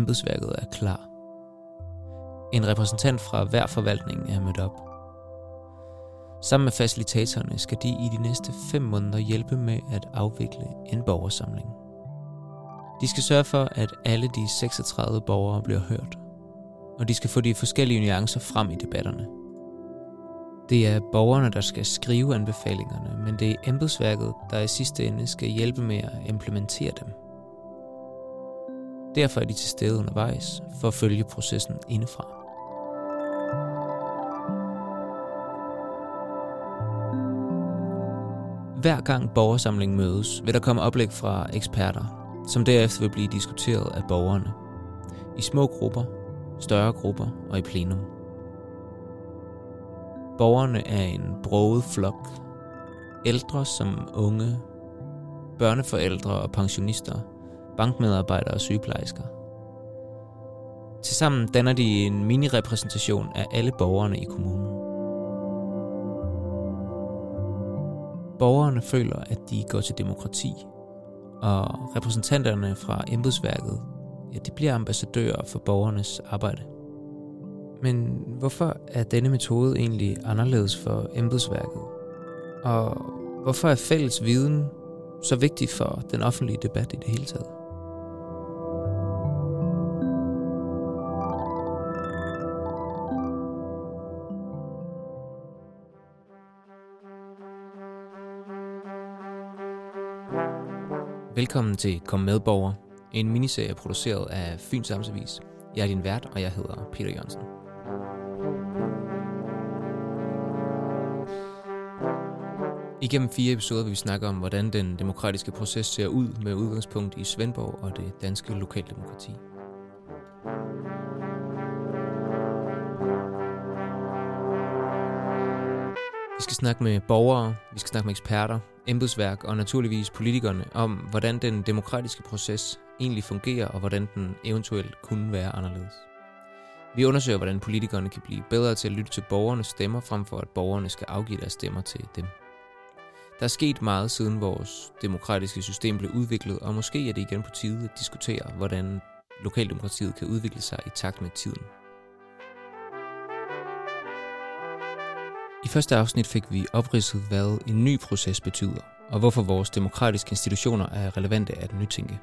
Embedsværket er klar. En repræsentant fra hver forvaltning er mødt op. Sammen med facilitatorerne skal de i de næste fem måneder hjælpe med at afvikle en borgersamling. De skal sørge for, at alle de 36 borgere bliver hørt, og de skal få de forskellige nuancer frem i debatterne. Det er borgerne, der skal skrive anbefalingerne, men det er embedsværket, der i sidste ende skal hjælpe med at implementere dem. Derfor er de til stede undervejs for at følge processen indefra. Hver gang borgersamlingen mødes, vil der komme oplæg fra eksperter, som derefter vil blive diskuteret af borgerne. I små grupper, større grupper og i plenum. Borgerne er en broget flok. Ældre som unge, børneforældre og pensionister, bankmedarbejdere og sygeplejersker. Tilsammen danner de en mini-repræsentation af alle borgerne i kommunen. Borgerne føler, at de går til demokrati, og repræsentanterne fra embedsværket, ja, de bliver ambassadører for borgernes arbejde. Men hvorfor er denne metode egentlig anderledes for embedsværket? Og hvorfor er fælles viden så vigtig for den offentlige debat i det hele taget? Velkommen til Kom med borger, en miniserie produceret af Fyns Amtsavis. Jeg er din vært, og jeg hedder Peter Jørgensen. Igennem fire episoder vil vi snakke om, hvordan den demokratiske proces ser ud med udgangspunkt i Svendborg og det danske lokaldemokrati. Vi skal snakke med borgere, vi skal snakke med eksperter, embedsværk og naturligvis politikerne om, hvordan den demokratiske proces egentlig fungerer og hvordan den eventuelt kunne være anderledes. Vi undersøger, hvordan politikerne kan blive bedre til at lytte til borgernes stemmer, frem for at borgerne skal afgive deres stemmer til dem. Der er sket meget siden vores demokratiske system blev udviklet, og måske er det igen på tide at diskutere, hvordan lokaldemokratiet kan udvikle sig i takt med tiden. I første afsnit fik vi opridset, hvad en ny proces betyder, og hvorfor vores demokratiske institutioner er relevante at nytænke.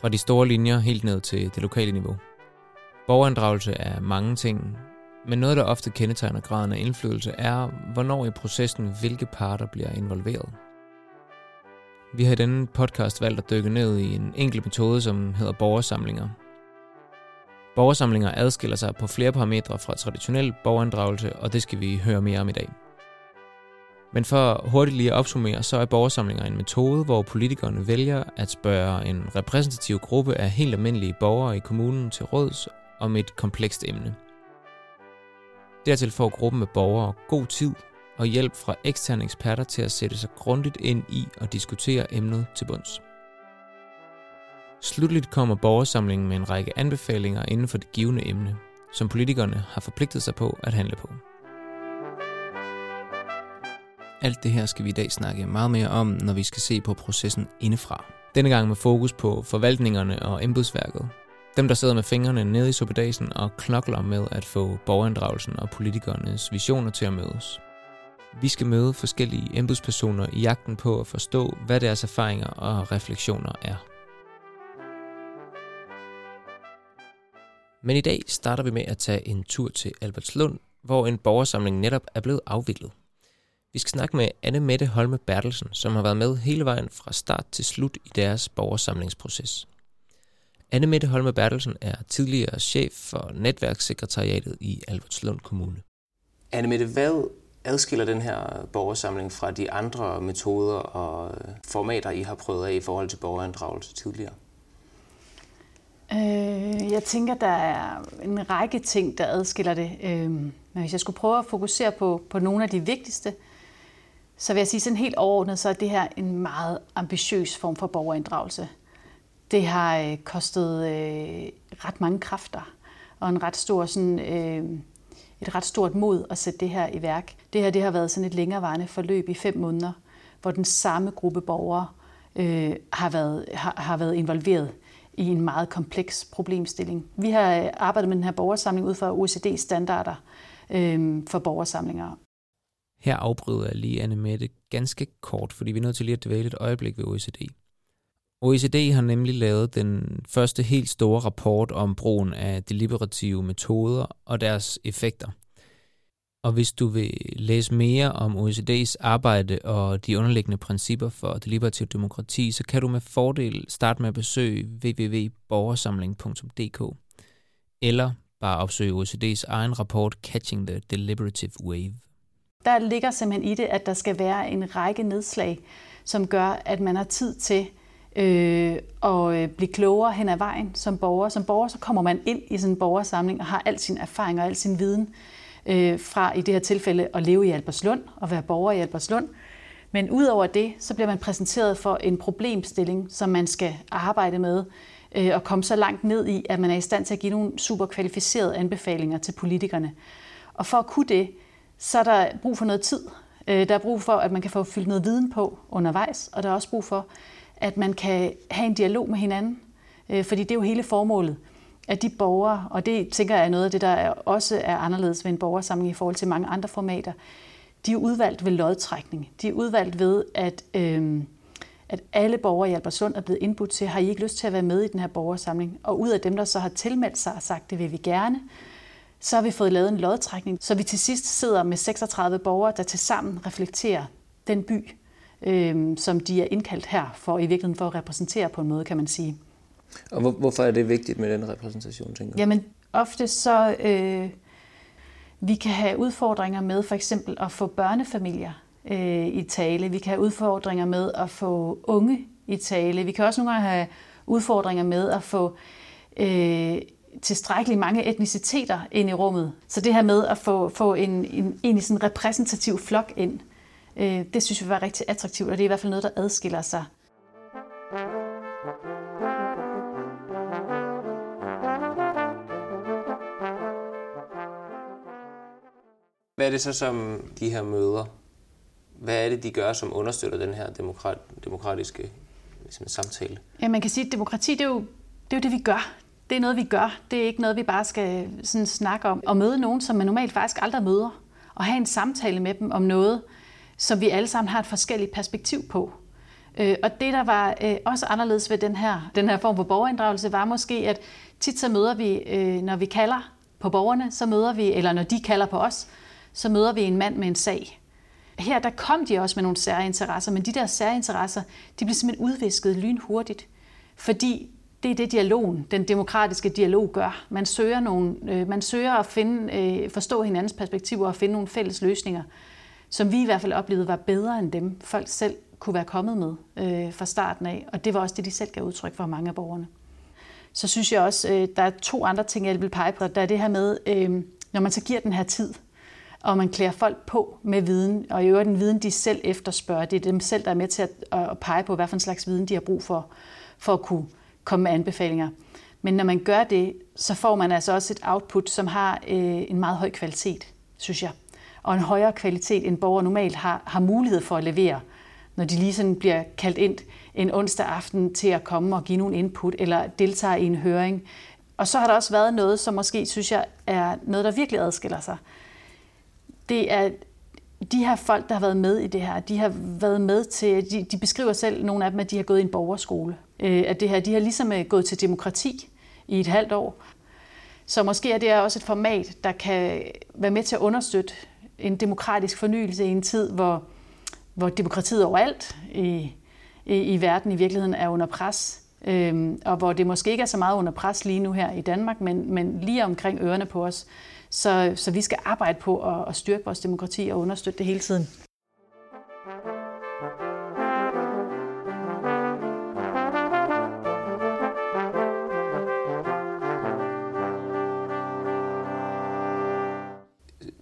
Fra de store linjer helt ned til det lokale niveau. Borgerinddragelse er mange ting, men noget, der ofte kendetegner graden af indflydelse, er, hvornår i processen hvilke parter bliver involveret. Vi har i denne podcast valgt at dykke ned i en enkelt metode, som hedder borgersamlinger, Borgersamlinger adskiller sig på flere parametre fra traditionel borgerinddragelse, og det skal vi høre mere om i dag. Men for hurtigt lige at opsummere, så er borgersamlinger en metode, hvor politikerne vælger at spørge en repræsentativ gruppe af helt almindelige borgere i kommunen til råds om et komplekst emne. Dertil får gruppen af borgere god tid og hjælp fra eksterne eksperter til at sætte sig grundigt ind i og diskutere emnet til bunds. Slutligt kommer borgersamlingen med en række anbefalinger inden for det givende emne, som politikerne har forpligtet sig på at handle på. Alt det her skal vi i dag snakke meget mere om, når vi skal se på processen indefra. Denne gang med fokus på forvaltningerne og embedsværket. Dem, der sidder med fingrene nede i suppedasen og knokler med at få borgerinddragelsen og politikernes visioner til at mødes. Vi skal møde forskellige embedspersoner i jagten på at forstå, hvad deres erfaringer og refleksioner er. Men i dag starter vi med at tage en tur til Albertslund, hvor en borgersamling netop er blevet afviklet. Vi skal snakke med Anne Mette Holme Bertelsen, som har været med hele vejen fra start til slut i deres borgersamlingsproces. Anne Mette Holme Bertelsen er tidligere chef for netværkssekretariatet i Albertslund Kommune. Anne Mette, hvad adskiller den her borgersamling fra de andre metoder og formater, I har prøvet af i forhold til borgerinddragelse tidligere? Øh, jeg tænker, der er en række ting, der adskiller det. Øh, men hvis jeg skulle prøve at fokusere på, på nogle af de vigtigste, så vil jeg sige sådan helt overordnet, så er det her en meget ambitiøs form for borgerinddragelse. Det har øh, kostet øh, ret mange kræfter og en ret stor sådan, øh, et ret stort mod at sætte det her i værk. Det her det har været sådan et længerevarende forløb i fem måneder, hvor den samme gruppe borgere øh, har, været, har, har været involveret i en meget kompleks problemstilling. Vi har øh, arbejdet med den her borgersamling ud fra OECD-standarder øh, for borgersamlinger. Her afbryder jeg lige Anne Mette ganske kort, fordi vi er nødt til lige at dvæle et øjeblik ved OECD. OECD har nemlig lavet den første helt store rapport om brugen af deliberative metoder og deres effekter. Og hvis du vil læse mere om OECD's arbejde og de underliggende principper for deliberativ demokrati, så kan du med fordel starte med at besøge www.borgersamling.dk eller bare opsøge OECD's egen rapport Catching the Deliberative Wave. Der ligger simpelthen i det, at der skal være en række nedslag, som gør, at man har tid til øh, at øh, blive klogere hen ad vejen som borger. Som borger så kommer man ind i sådan en borgersamling og har al sin erfaring og al sin viden øh, fra i det her tilfælde at leve i Alberslund og være borger i Alberslund. Men udover det, så bliver man præsenteret for en problemstilling, som man skal arbejde med øh, og komme så langt ned i, at man er i stand til at give nogle super kvalificerede anbefalinger til politikerne. Og for at kunne det, så er der brug for noget tid. Øh, der er brug for, at man kan få fyldt noget viden på undervejs, og der er også brug for, at man kan have en dialog med hinanden. Øh, fordi det er jo hele formålet, at de borgere, og det tænker jeg er noget af det, der også er anderledes ved en borgersamling i forhold til mange andre formater, de er udvalgt ved lodtrækning. De er udvalgt ved, at, øh, at alle borgere i Albersund er blevet indbudt til, har I ikke lyst til at være med i den her borgersamling? Og ud af dem, der så har tilmeldt sig og sagt, det vil vi gerne, så har vi fået lavet en lodtrækning, så vi til sidst sidder med 36 borgere, der tilsammen reflekterer den by, øh, som de er indkaldt her for i virkeligheden for at repræsentere på en måde, kan man sige. Og hvor, hvorfor er det vigtigt med den repræsentation, tænker du? Jamen, ofte så... Øh, vi kan have udfordringer med for eksempel at få børnefamilier øh, i tale. Vi kan have udfordringer med at få unge i tale. Vi kan også nogle gange have udfordringer med at få øh, tilstrækkeligt mange etniciteter ind i rummet. Så det her med at få, få en, en egentlig sådan repræsentativ flok ind, øh, det synes vi var rigtig attraktivt, og det er i hvert fald noget, der adskiller sig. Hvad er det så, som de her møder, hvad er det, de gør, som understøtter den her demokrat, demokratiske ligesom, samtale? Ja, man kan sige, at demokrati, det er, jo, det er jo det, vi gør det er noget, vi gør. Det er ikke noget, vi bare skal sådan snakke om. Og møde nogen, som man normalt faktisk aldrig møder. Og have en samtale med dem om noget, som vi alle sammen har et forskelligt perspektiv på. Øh, og det, der var øh, også anderledes ved den her, den her form for borgerinddragelse, var måske, at tit så møder vi, øh, når vi kalder på borgerne, så møder vi, eller når de kalder på os, så møder vi en mand med en sag. Her der kom de også med nogle særinteresser, men de der særinteresser, de blev simpelthen udvisket lynhurtigt, fordi det er det dialogen, den demokratiske dialog gør. Man søger, nogle, øh, man søger at finde, øh, forstå hinandens perspektiver og finde nogle fælles løsninger, som vi i hvert fald oplevede var bedre end dem, folk selv kunne være kommet med øh, fra starten af. Og det var også det, de selv gav udtryk for mange af borgerne. Så synes jeg også, øh, der er to andre ting, jeg vil pege på. Der er det her med, øh, når man så giver den her tid, og man klæder folk på med viden, og i øvrigt den viden, de selv efterspørger. Det er dem selv, der er med til at, at pege på, hvad for en slags viden de har brug for, for at kunne komme med anbefalinger. Men når man gør det, så får man altså også et output, som har øh, en meget høj kvalitet, synes jeg. Og en højere kvalitet, end borgere normalt har, har mulighed for at levere, når de lige sådan bliver kaldt ind en onsdag aften til at komme og give nogle input, eller deltager i en høring. Og så har der også været noget, som måske synes jeg er noget, der virkelig adskiller sig. Det er de her folk, der har været med i det her, de har været med til, de, de beskriver selv, nogle af dem, at de har gået i en borgerskole. Øh, at det her, de har ligesom øh, gået til demokrati i et halvt år. Så måske er det også et format, der kan være med til at understøtte en demokratisk fornyelse i en tid, hvor, hvor demokratiet overalt i, i, i verden i virkeligheden er under pres. Øhm, og hvor det måske ikke er så meget under pres lige nu her i Danmark, men, men lige omkring ørerne på os. Så, så vi skal arbejde på at, at styrke vores demokrati og understøtte det hele tiden.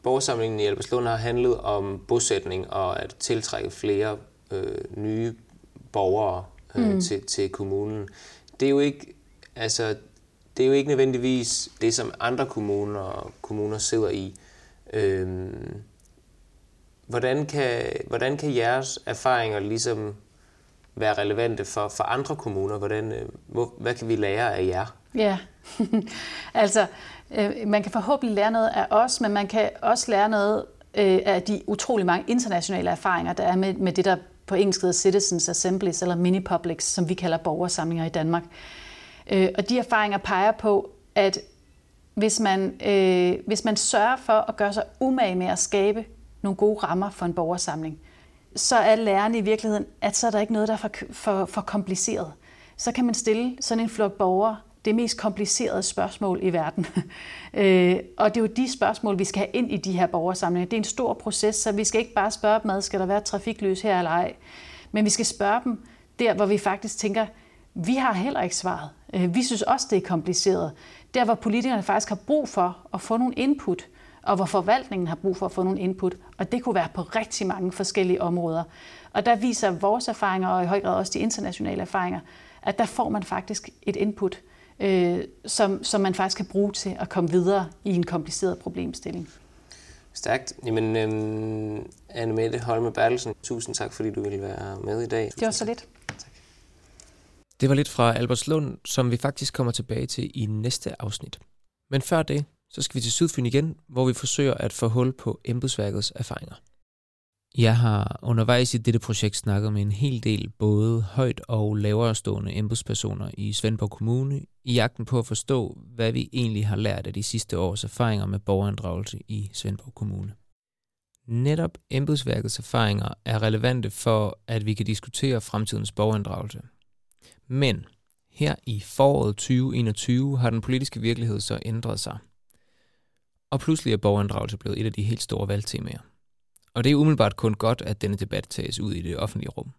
Borgersamlingen i Alberslund har handlet om bosætning og at tiltrække flere øh, nye borgere øh, mm. til, til kommunen. Det er jo ikke, altså, det er jo ikke nødvendigvis det, som andre kommuner, kommuner sidder i. Øhm, hvordan, kan, hvordan kan jeres erfaringer ligesom være relevante for, for andre kommuner? Hvordan, øh, hvor, hvad kan vi lære af jer? Ja, altså øh, man kan forhåbentlig lære noget af os, men man kan også lære noget øh, af de utrolig mange internationale erfaringer, der er med, med det, der på engelsk hedder Citizens Assemblies eller mini-publics, som vi kalder borgersamlinger i Danmark. Øh, Øh, og de erfaringer peger på, at hvis man, øh, hvis man sørger for at gøre sig umage med at skabe nogle gode rammer for en borgersamling, så er læreren i virkeligheden, at så er der ikke noget, der er for, for, for kompliceret. Så kan man stille sådan en flok borgere det mest komplicerede spørgsmål i verden. øh, og det er jo de spørgsmål, vi skal have ind i de her borgersamlinger. Det er en stor proces, så vi skal ikke bare spørge dem ad, skal der være trafikløs her eller ej. Men vi skal spørge dem der, hvor vi faktisk tænker, vi har heller ikke svaret. Øh, vi synes også, det er kompliceret. Der, hvor politikerne faktisk har brug for at få nogle input, og hvor forvaltningen har brug for at få nogle input. Og det kunne være på rigtig mange forskellige områder. Og der viser vores erfaringer, og i høj grad også de internationale erfaringer, at der får man faktisk et input, øh, som, som man faktisk kan bruge til at komme videre i en kompliceret problemstilling. Stærkt. Jamen, øhm, Anne Mette Holme Bertelsen, tusind tak, fordi du ville være med i dag. Det var så lidt. Det var lidt fra Albertslund, som vi faktisk kommer tilbage til i næste afsnit. Men før det, så skal vi til Sydfyn igen, hvor vi forsøger at få hul på embedsværkets erfaringer. Jeg har undervejs i dette projekt snakket med en hel del både højt og lavere stående embedspersoner i Svendborg Kommune i jagten på at forstå, hvad vi egentlig har lært af de sidste års erfaringer med borgerinddragelse i Svendborg Kommune. Netop embedsværkets erfaringer er relevante for, at vi kan diskutere fremtidens borgerinddragelse. Men her i foråret 2021 har den politiske virkelighed så ændret sig. Og pludselig er borgerinddragelse blevet et af de helt store valgtemaer. Og det er umiddelbart kun godt, at denne debat tages ud i det offentlige rum.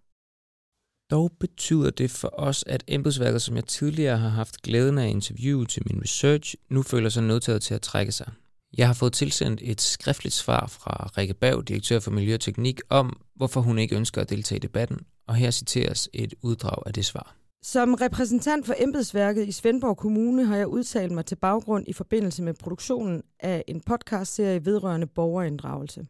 Dog betyder det for os, at embedsværket, som jeg tidligere har haft glæden af at interviewe til min research, nu føler sig nødtaget til at trække sig. Jeg har fået tilsendt et skriftligt svar fra Rikke Bav, direktør for Miljøteknik, om hvorfor hun ikke ønsker at deltage i debatten, og her citeres et uddrag af det svar. Som repræsentant for embedsværket i Svendborg Kommune har jeg udtalt mig til baggrund i forbindelse med produktionen af en podcastserie vedrørende borgerinddragelse.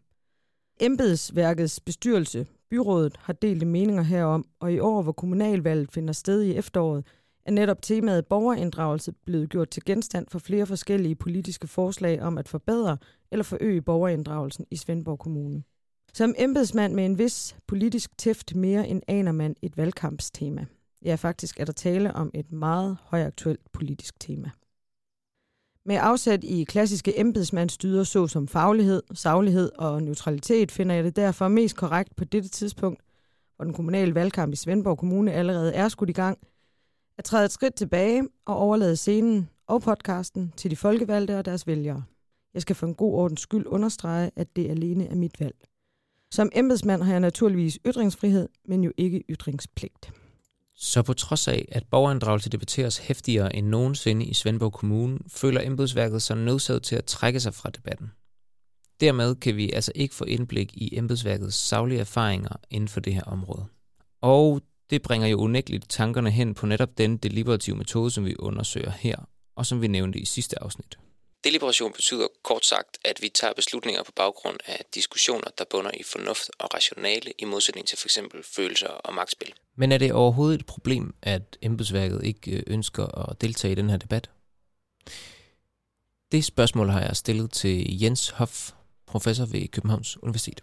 Embedsværkets bestyrelse, byrådet, har delt meninger herom, og i år, hvor kommunalvalget finder sted i efteråret, er netop temaet borgerinddragelse blevet gjort til genstand for flere forskellige politiske forslag om at forbedre eller forøge borgerinddragelsen i Svendborg Kommune. Som embedsmand med en vis politisk tæft mere end aner man et valgkampstema. Ja, faktisk er der tale om et meget højaktuelt politisk tema. Med afsæt i klassiske embedsmandsdyder såsom faglighed, saglighed og neutralitet, finder jeg det derfor mest korrekt på dette tidspunkt, hvor den kommunale valgkamp i Svendborg Kommune allerede er skudt i gang, at træde et skridt tilbage og overlade scenen og podcasten til de folkevalgte og deres vælgere. Jeg skal for en god ordens skyld understrege, at det alene er mit valg. Som embedsmand har jeg naturligvis ytringsfrihed, men jo ikke ytringspligt. Så på trods af, at borgerinddragelse debatteres hæftigere end nogensinde i Svendborg Kommune, føler embedsværket sig nødsaget til at trække sig fra debatten. Dermed kan vi altså ikke få indblik i embedsværkets savlige erfaringer inden for det her område. Og det bringer jo unægteligt tankerne hen på netop den deliberative metode, som vi undersøger her, og som vi nævnte i sidste afsnit. Deliberation betyder kort sagt, at vi tager beslutninger på baggrund af diskussioner, der bunder i fornuft og rationale, i modsætning til f.eks. følelser og magtspil. Men er det overhovedet et problem, at embedsværket ikke øh, ønsker at deltage i den her debat? Det spørgsmål har jeg stillet til Jens Hoff, professor ved Københavns Universitet.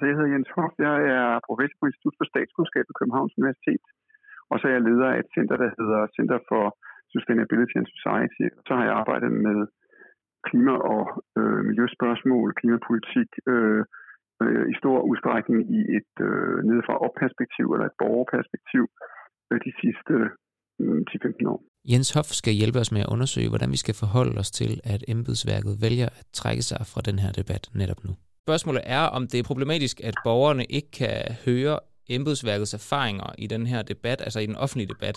Jeg hedder Jens Hoff. Jeg er professor på Institut for Statskundskab ved Københavns Universitet. Og så er jeg leder af et center, der hedder Center for Sustainability and Society. Så har jeg arbejdet med klima- og øh, miljøspørgsmål, klimapolitik, øh, øh, i stor udstrækning i et øh, nedefra-op-perspektiv eller et borgerperspektiv øh, de sidste øh, 10-15 år. Jens Hoff skal hjælpe os med at undersøge, hvordan vi skal forholde os til, at embedsværket vælger at trække sig fra den her debat netop nu. Spørgsmålet er, om det er problematisk, at borgerne ikke kan høre embedsværkets erfaringer i den her debat, altså i den offentlige debat.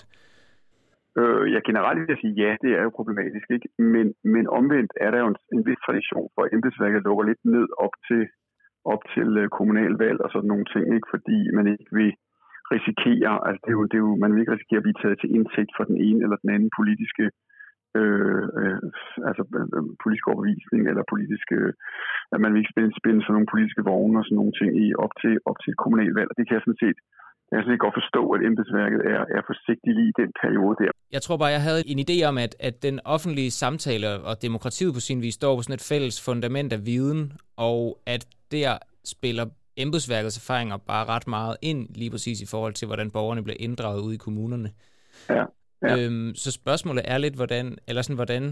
Øh, ja, generelt vil jeg sige, ja, det er jo problematisk, ikke? Men, men omvendt er der jo en, en vis tradition for, at embedsværket lukker lidt ned op til, op til øh, kommunalvalg og sådan nogle ting, ikke? Fordi man ikke vil risikere, altså det er jo, det er jo, man vil ikke risikere at blive taget til indtægt for den ene eller den anden politiske øh, øh, altså øh, øh politisk overbevisning eller politiske, at man vil ikke spænde, spænde sådan nogle politiske vogne og sådan nogle ting i op til, op til et kommunalvalg. Og det kan jeg sådan set jeg kan godt forstå, at embedsværket er, er forsigtigt lige i den periode der. Jeg tror bare, jeg havde en idé om, at, at den offentlige samtale og demokratiet på sin vis står på sådan et fælles fundament af viden, og at der spiller embedsværkets erfaringer bare ret meget ind, lige præcis i forhold til, hvordan borgerne bliver inddraget ude i kommunerne. Ja, ja. Øhm, så spørgsmålet er lidt, hvordan, eller sådan, hvordan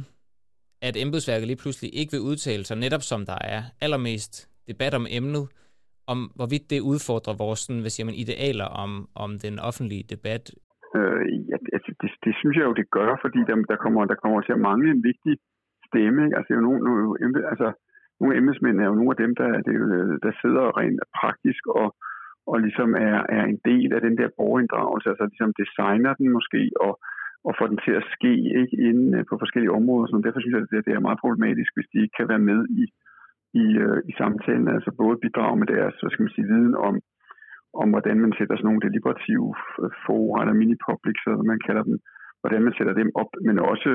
at embedsværket lige pludselig ikke vil udtale sig, netop som der er allermest debat om emnet, om hvorvidt det udfordrer vores sådan, hvad siger man, idealer om, om den offentlige debat? Øh, ja, altså, det, det, synes jeg jo, det gør, fordi der, der, kommer, der kommer til at mangle en vigtig stemme. Ikke? Altså, jo nogle, nogle, altså, nogle embedsmænd er jo nogle af dem, der, det, der sidder rent praktisk og, og ligesom er, er en del af den der borgerinddragelse, altså ligesom designer den måske, og, og får den til at ske ikke inden øh, på forskellige områder. Så derfor synes jeg, at det er meget problematisk, hvis de ikke kan være med i, i, øh, i samtalen, altså både bidrage med deres hvad skal man sige, viden om, om hvordan man sætter sådan nogle deliberative fora eller mini-public, så man kalder dem, hvordan man sætter dem op, men også,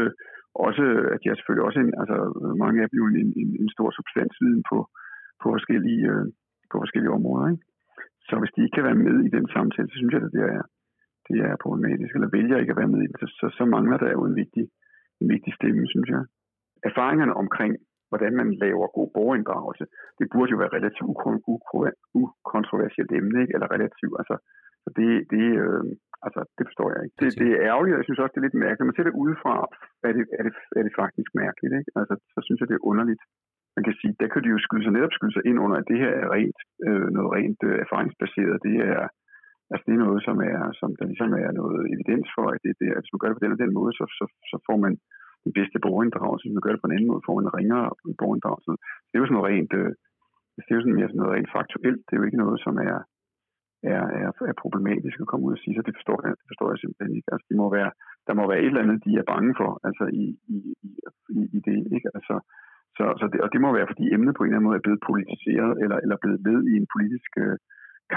også at jeg selvfølgelig også en, altså mange af dem jo en, en, en stor substansviden på, på, forskellige, øh, på forskellige områder. Ikke? Så hvis de ikke kan være med i den samtale, så synes jeg, at det er, det er problematisk, eller vælger ikke at være med i det, så, så, så mangler der jo en vigtig, en vigtig stemme, synes jeg. Erfaringerne omkring hvordan man laver god borgerinddragelse, det burde jo være relativt ukontroversielt emne, ikke? eller relativt, altså, så det, det, øh, altså, det forstår jeg ikke. Det, det er ærgerligt, og jeg synes også, det er lidt mærkeligt. Når man ser det udefra, er det, er det, er det faktisk mærkeligt. Ikke? Altså, så synes jeg, det er underligt. Man kan sige, der kan de jo skyde sig netop skyde sig ind under, at det her er rent, øh, noget rent øh, erfaringsbaseret. Det er, altså, det er noget, som, er, som der ligesom er noget evidens for, at det, det, at hvis man gør det på den og den måde, så, så, så får man den bedste borgerinddragelse. Hvis man gør det på en anden måde, får en ringere borgerinddragelse. Det er jo sådan noget rent, øh, det er jo sådan mere sådan noget rent faktuelt. Det er jo ikke noget, som er, er, er, er problematisk at komme ud og sige, så det forstår jeg, det forstår jeg simpelthen ikke. Altså, det må være, der må være et eller andet, de er bange for, altså i, i, i, i det, ikke? Altså, så, så det, og det må være, fordi emnet på en eller anden måde er blevet politiseret, eller, eller blevet ved i en politisk øh,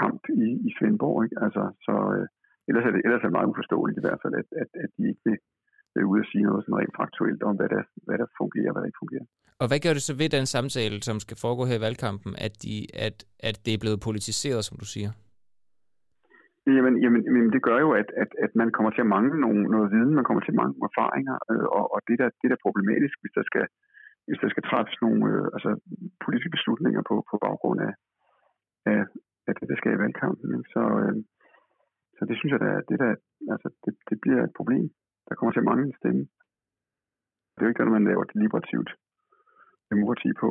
kamp i, i Svendborg, ikke? Altså, så øh, ellers, er det, ellers er det meget uforståeligt i hvert fald, at, at, at de ikke vil, vil ude at sige noget sådan rent faktuelt om, hvad der, hvad der fungerer og hvad der ikke fungerer. Og hvad gør det så ved den samtale, som skal foregå her i valgkampen, at, de, at, at det er blevet politiseret, som du siger? Jamen, jamen, jamen det gør jo, at, at, at man kommer til at mangle nogle, noget viden, man kommer til at mangle erfaringer, øh, og, og det, der, det der er problematisk, hvis der skal, hvis der skal træffes nogle øh, altså, politiske beslutninger på, på baggrund af, af, af det, der skal i valgkampen. Så, øh, så det synes jeg, der, det, der, altså, det, det bliver et problem der kommer til at mangle en stemme. Det er jo ikke noget, man laver et deliberativt demokrati på.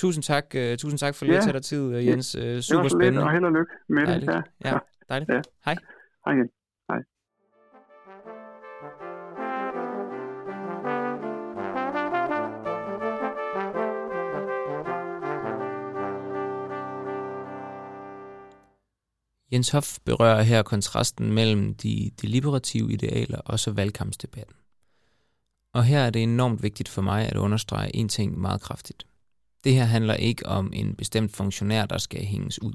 Tusind tak, uh, tusind tak for lige at tage dig tid, uh, Jens. Uh, super det spændende. og held og lykke med dejligt. det. Ja, ja dejligt. Ja. Hej. Hej igen. Hej. Jens Hoff berører her kontrasten mellem de deliberative idealer og så valgkampsdebatten. Og her er det enormt vigtigt for mig at understrege en ting meget kraftigt. Det her handler ikke om en bestemt funktionær, der skal hænges ud.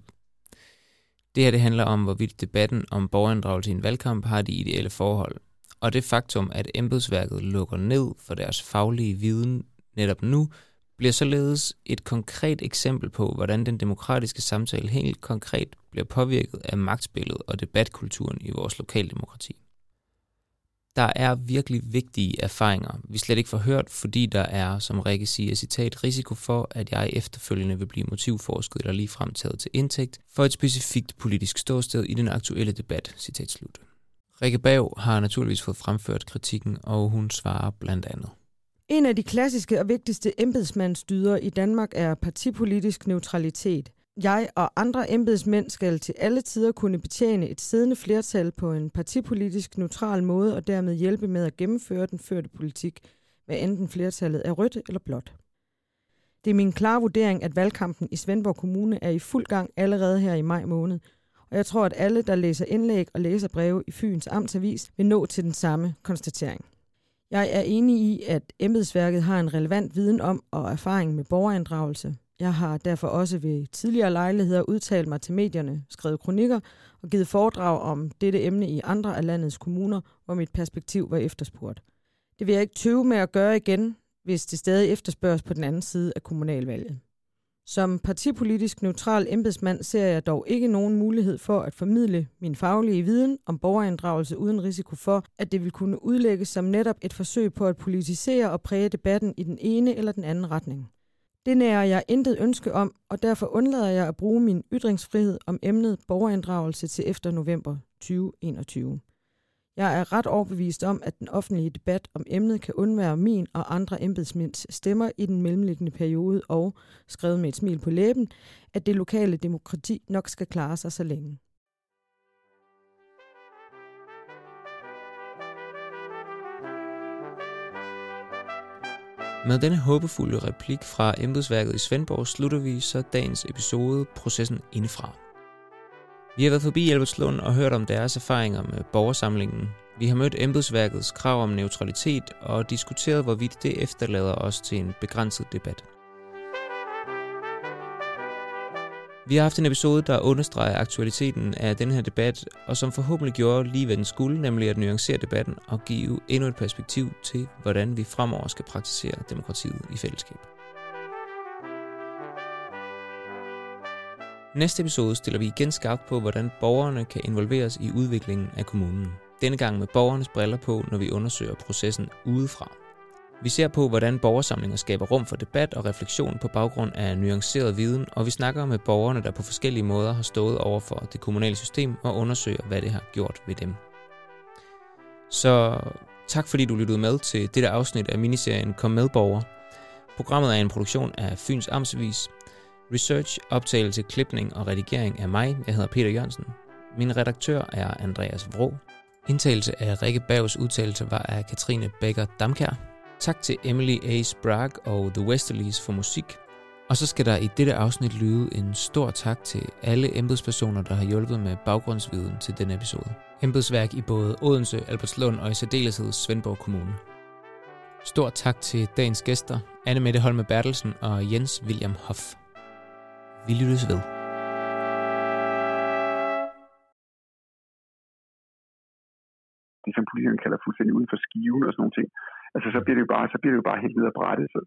Det her det handler om, hvorvidt debatten om borgerinddragelse i en valgkamp har de ideelle forhold, og det faktum, at embedsværket lukker ned for deres faglige viden netop nu, bliver således et konkret eksempel på, hvordan den demokratiske samtale helt konkret bliver påvirket af magtspillet og debatkulturen i vores lokaldemokrati. Der er virkelig vigtige erfaringer, vi slet ikke får hørt, fordi der er, som Rikke siger, citat, risiko for, at jeg efterfølgende vil blive motivforsket eller lige taget til indtægt for et specifikt politisk ståsted i den aktuelle debat, citat slut. Rikke Bav har naturligvis fået fremført kritikken, og hun svarer blandt andet. En af de klassiske og vigtigste embedsmandsdyder i Danmark er partipolitisk neutralitet. Jeg og andre embedsmænd skal til alle tider kunne betjene et siddende flertal på en partipolitisk neutral måde og dermed hjælpe med at gennemføre den førte politik, hvad enten flertallet er rødt eller blåt. Det er min klare vurdering, at valgkampen i Svendborg Kommune er i fuld gang allerede her i maj måned, og jeg tror, at alle, der læser indlæg og læser breve i Fyns Amtsavis, vil nå til den samme konstatering. Jeg er enig i, at embedsværket har en relevant viden om og erfaring med borgerinddragelse. Jeg har derfor også ved tidligere lejligheder udtalt mig til medierne, skrevet kronikker og givet foredrag om dette emne i andre af landets kommuner, hvor mit perspektiv var efterspurgt. Det vil jeg ikke tøve med at gøre igen, hvis det stadig efterspørges på den anden side af kommunalvalget. Som partipolitisk neutral embedsmand ser jeg dog ikke nogen mulighed for at formidle min faglige viden om borgerinddragelse uden risiko for, at det vil kunne udlægges som netop et forsøg på at politisere og præge debatten i den ene eller den anden retning. Det nærer jeg intet ønske om, og derfor undlader jeg at bruge min ytringsfrihed om emnet borgerinddragelse til efter november 2021. Jeg er ret overbevist om, at den offentlige debat om emnet kan undvære min og andre embedsmænds stemmer i den mellemliggende periode og, skrevet med et smil på læben, at det lokale demokrati nok skal klare sig så længe. Med denne håbefulde replik fra embedsværket i Svendborg slutter vi så dagens episode Processen indefra. Vi har været forbi Albertslund og hørt om deres erfaringer med borgersamlingen. Vi har mødt embedsværkets krav om neutralitet og diskuteret, hvorvidt det efterlader os til en begrænset debat. Vi har haft en episode, der understreger aktualiteten af den her debat, og som forhåbentlig gjorde lige hvad den skulle, nemlig at nuancere debatten og give endnu et perspektiv til, hvordan vi fremover skal praktisere demokratiet i fællesskab. Næste episode stiller vi igen skarpt på, hvordan borgerne kan involveres i udviklingen af kommunen. Denne gang med borgernes briller på, når vi undersøger processen udefra. Vi ser på, hvordan borgersamlinger skaber rum for debat og refleksion på baggrund af nuanceret viden, og vi snakker med borgerne, der på forskellige måder har stået over for det kommunale system og undersøger, hvad det har gjort ved dem. Så tak fordi du lyttede med til dette afsnit af miniserien Kom med borger. Programmet er en produktion af Fyns Amtsavis. Research, optagelse, klipning og redigering er mig. Jeg hedder Peter Jørgensen. Min redaktør er Andreas Vrå. Indtagelse af Rikke Bergs udtalelse var af Katrine Bækker Damkær. Tak til Emily A. Sprague og The Westerlies for musik. Og så skal der i dette afsnit lyde en stor tak til alle embedspersoner, der har hjulpet med baggrundsviden til denne episode. Embedsværk i både Odense, Albertslund og i særdeleshed Svendborg Kommune. Stort tak til dagens gæster, Anne Mette Holme Bertelsen og Jens William Hoff. Vi lyttes ved. Det som politikerne kalder fuldstændig uden for skiven og sådan nogle ting. Altså så bliver det jo bare, så bliver det jo bare helt videre brættet. Så,